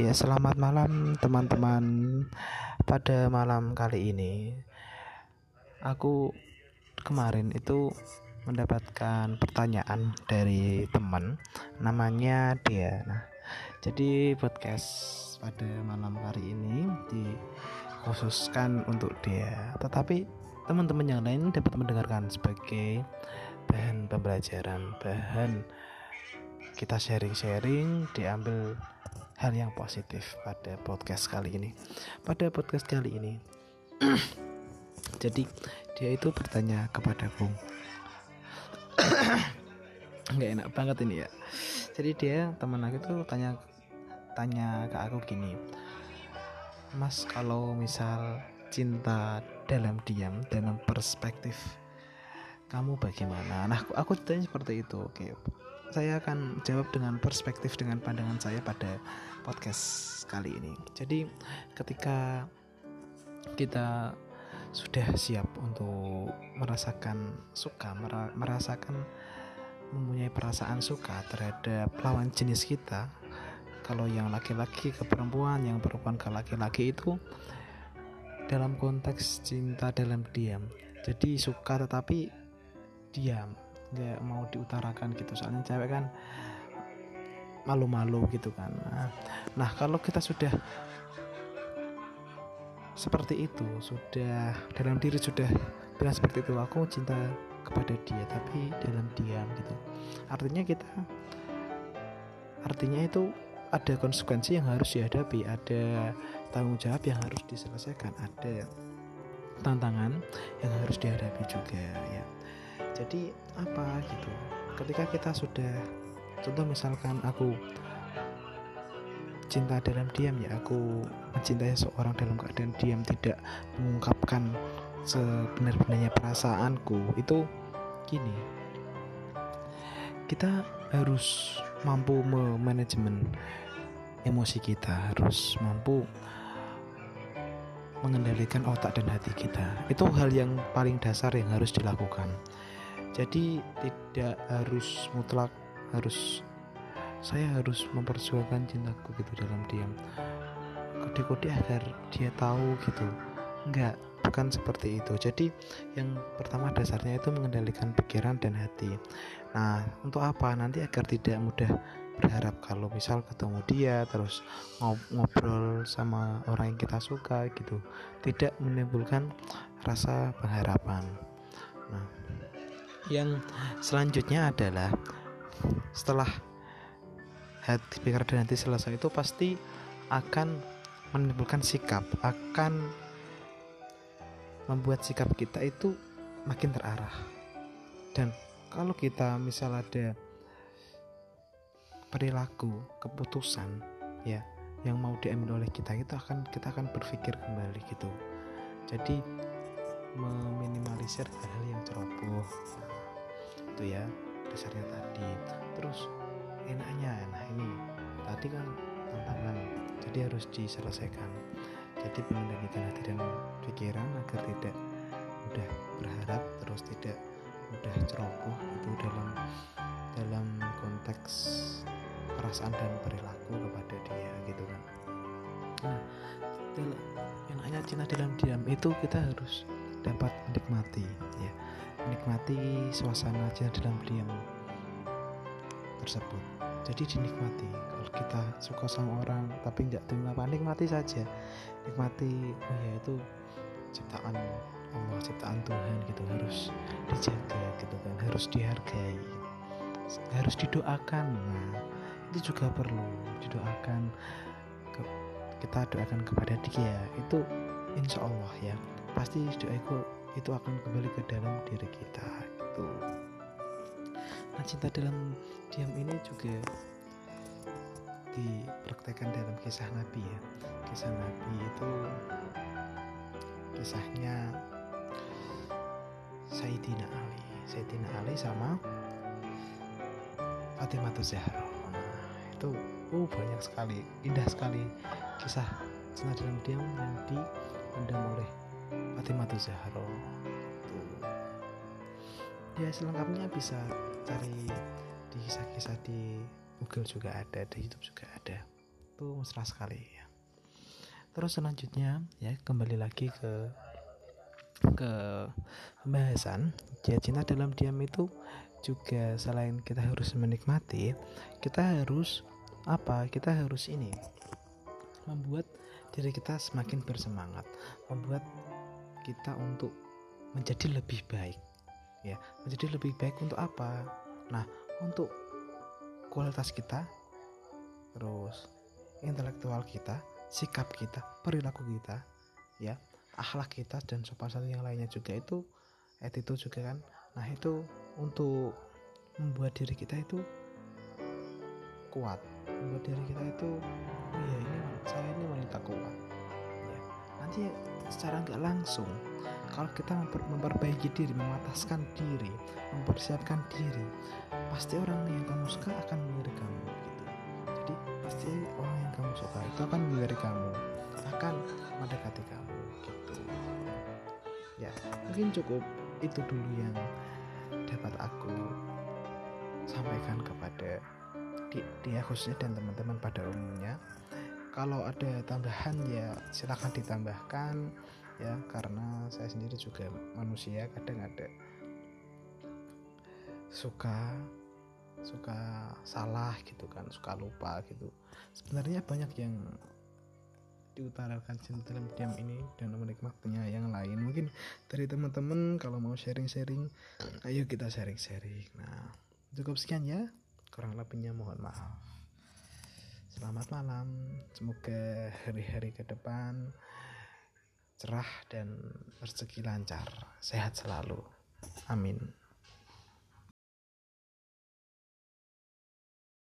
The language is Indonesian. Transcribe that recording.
Ya, selamat malam teman-teman. Pada malam kali ini, aku kemarin itu mendapatkan pertanyaan dari teman, namanya dia. Nah, jadi podcast pada malam hari ini dikhususkan untuk dia. Tetapi teman-teman yang lain dapat mendengarkan sebagai bahan pembelajaran, bahan kita sharing-sharing diambil hal yang positif pada podcast kali ini. Pada podcast kali ini, jadi dia itu bertanya kepadaku, nggak enak banget ini ya. Jadi dia teman aku itu tanya tanya ke aku gini, Mas kalau misal cinta dalam diam dalam perspektif kamu bagaimana? Nah aku, aku tanya seperti itu, oke. Saya akan jawab dengan perspektif dengan pandangan saya pada podcast kali ini. Jadi ketika kita sudah siap untuk merasakan suka, merasakan mempunyai perasaan suka terhadap lawan jenis kita, kalau yang laki-laki ke perempuan, yang perempuan ke laki-laki itu dalam konteks cinta dalam diam. Jadi suka tetapi diam, nggak mau diutarakan gitu. Soalnya cewek kan malu-malu gitu kan. Nah, nah kalau kita sudah seperti itu sudah dalam diri sudah bilang seperti itu aku cinta kepada dia tapi dalam diam gitu. Artinya kita artinya itu ada konsekuensi yang harus dihadapi ada tanggung jawab yang harus diselesaikan ada tantangan yang harus dihadapi juga ya jadi apa gitu? Ketika kita sudah contoh misalkan aku cinta dalam diam ya aku mencintai seorang dalam keadaan diam tidak mengungkapkan sebenar-benarnya perasaanku itu gini. Kita harus mampu memanajemen emosi kita harus mampu mengendalikan otak dan hati kita. Itu hal yang paling dasar yang harus dilakukan jadi tidak harus mutlak harus saya harus memperjuangkan cintaku gitu dalam diam. Kode-kode agar dia tahu gitu. Enggak bukan seperti itu. Jadi yang pertama dasarnya itu mengendalikan pikiran dan hati. Nah untuk apa? Nanti agar tidak mudah berharap kalau misal ketemu dia terus ngobrol sama orang yang kita suka gitu. Tidak menimbulkan rasa pengharapan. Nah yang selanjutnya adalah setelah pikiran dan hati selesai itu pasti akan menimbulkan sikap akan membuat sikap kita itu makin terarah. Dan kalau kita misal ada perilaku keputusan ya yang mau diambil oleh kita itu akan kita akan berpikir kembali gitu. Jadi meminimalisir hal-hal yang ceroboh itu ya dasarnya tadi. Terus enaknya nah ini tadi kan tantangan jadi harus diselesaikan. Jadi mengendalikan hati dan pikiran agar tidak mudah berharap terus tidak mudah ceroboh itu dalam dalam konteks perasaan dan perilaku kepada dia gitu kan. Nah enaknya cinta dalam diam itu kita harus dapat menikmati ya menikmati suasana aja dalam diam tersebut. Jadi dinikmati. Kalau kita suka sama orang tapi nggak terima apa nikmati saja. Nikmati oh ya itu ciptaan Allah ciptaan Tuhan gitu. Harus dijaga gitu kan. Harus dihargai. Harus didoakan. Nah, itu juga perlu. Didoakan ke, kita doakan kepada dia. Itu insya Allah ya. Pasti doaku itu akan kembali ke dalam diri kita itu nah cinta dalam diam ini juga dipraktekkan dalam kisah Nabi ya. Kisah Nabi itu kisahnya Sayyidina Ali. Sayyidina Ali sama Fatimah Zahra. Nah, itu uh, banyak sekali indah sekali kisah cinta dalam diam yang dipendam oleh Fatimah Zahra ya selengkapnya bisa cari di kisah-kisah di Google juga ada di YouTube juga ada. Itu mesra sekali. Ya. terus selanjutnya ya kembali lagi ke ke pembahasan. Ya cinta dalam diam itu juga selain kita harus menikmati kita harus apa? Kita harus ini membuat diri kita semakin bersemangat membuat kita untuk menjadi lebih baik ya. Menjadi lebih baik untuk apa? Nah untuk kualitas kita terus intelektual kita sikap kita perilaku kita ya. Akhlak kita dan sopan santun yang lainnya juga itu attitude juga kan. Nah itu untuk membuat diri kita itu kuat. Membuat diri kita itu oh ya ini saya ini wanita kuat nanti secara nggak langsung kalau kita memper, memperbaiki diri memataskan diri mempersiapkan diri pasti orang yang kamu suka akan melirik kamu gitu. Jadi pasti orang yang kamu suka itu akan melirik kamu akan mendekati kamu gitu. Ya mungkin cukup itu dulu yang dapat aku sampaikan kepada dia khususnya dan teman-teman pada umumnya kalau ada tambahan ya silahkan ditambahkan ya. Karena saya sendiri juga manusia kadang ada suka suka salah gitu kan suka lupa gitu. Sebenarnya banyak yang diutarakan dalam diam ini dan menikmatinya yang lain. Mungkin dari teman-teman kalau mau sharing-sharing ayo kita sharing-sharing. Nah cukup sekian ya. Kurang lebihnya mohon maaf Selamat malam, semoga hari-hari ke depan cerah dan rezeki lancar, sehat selalu. Amin.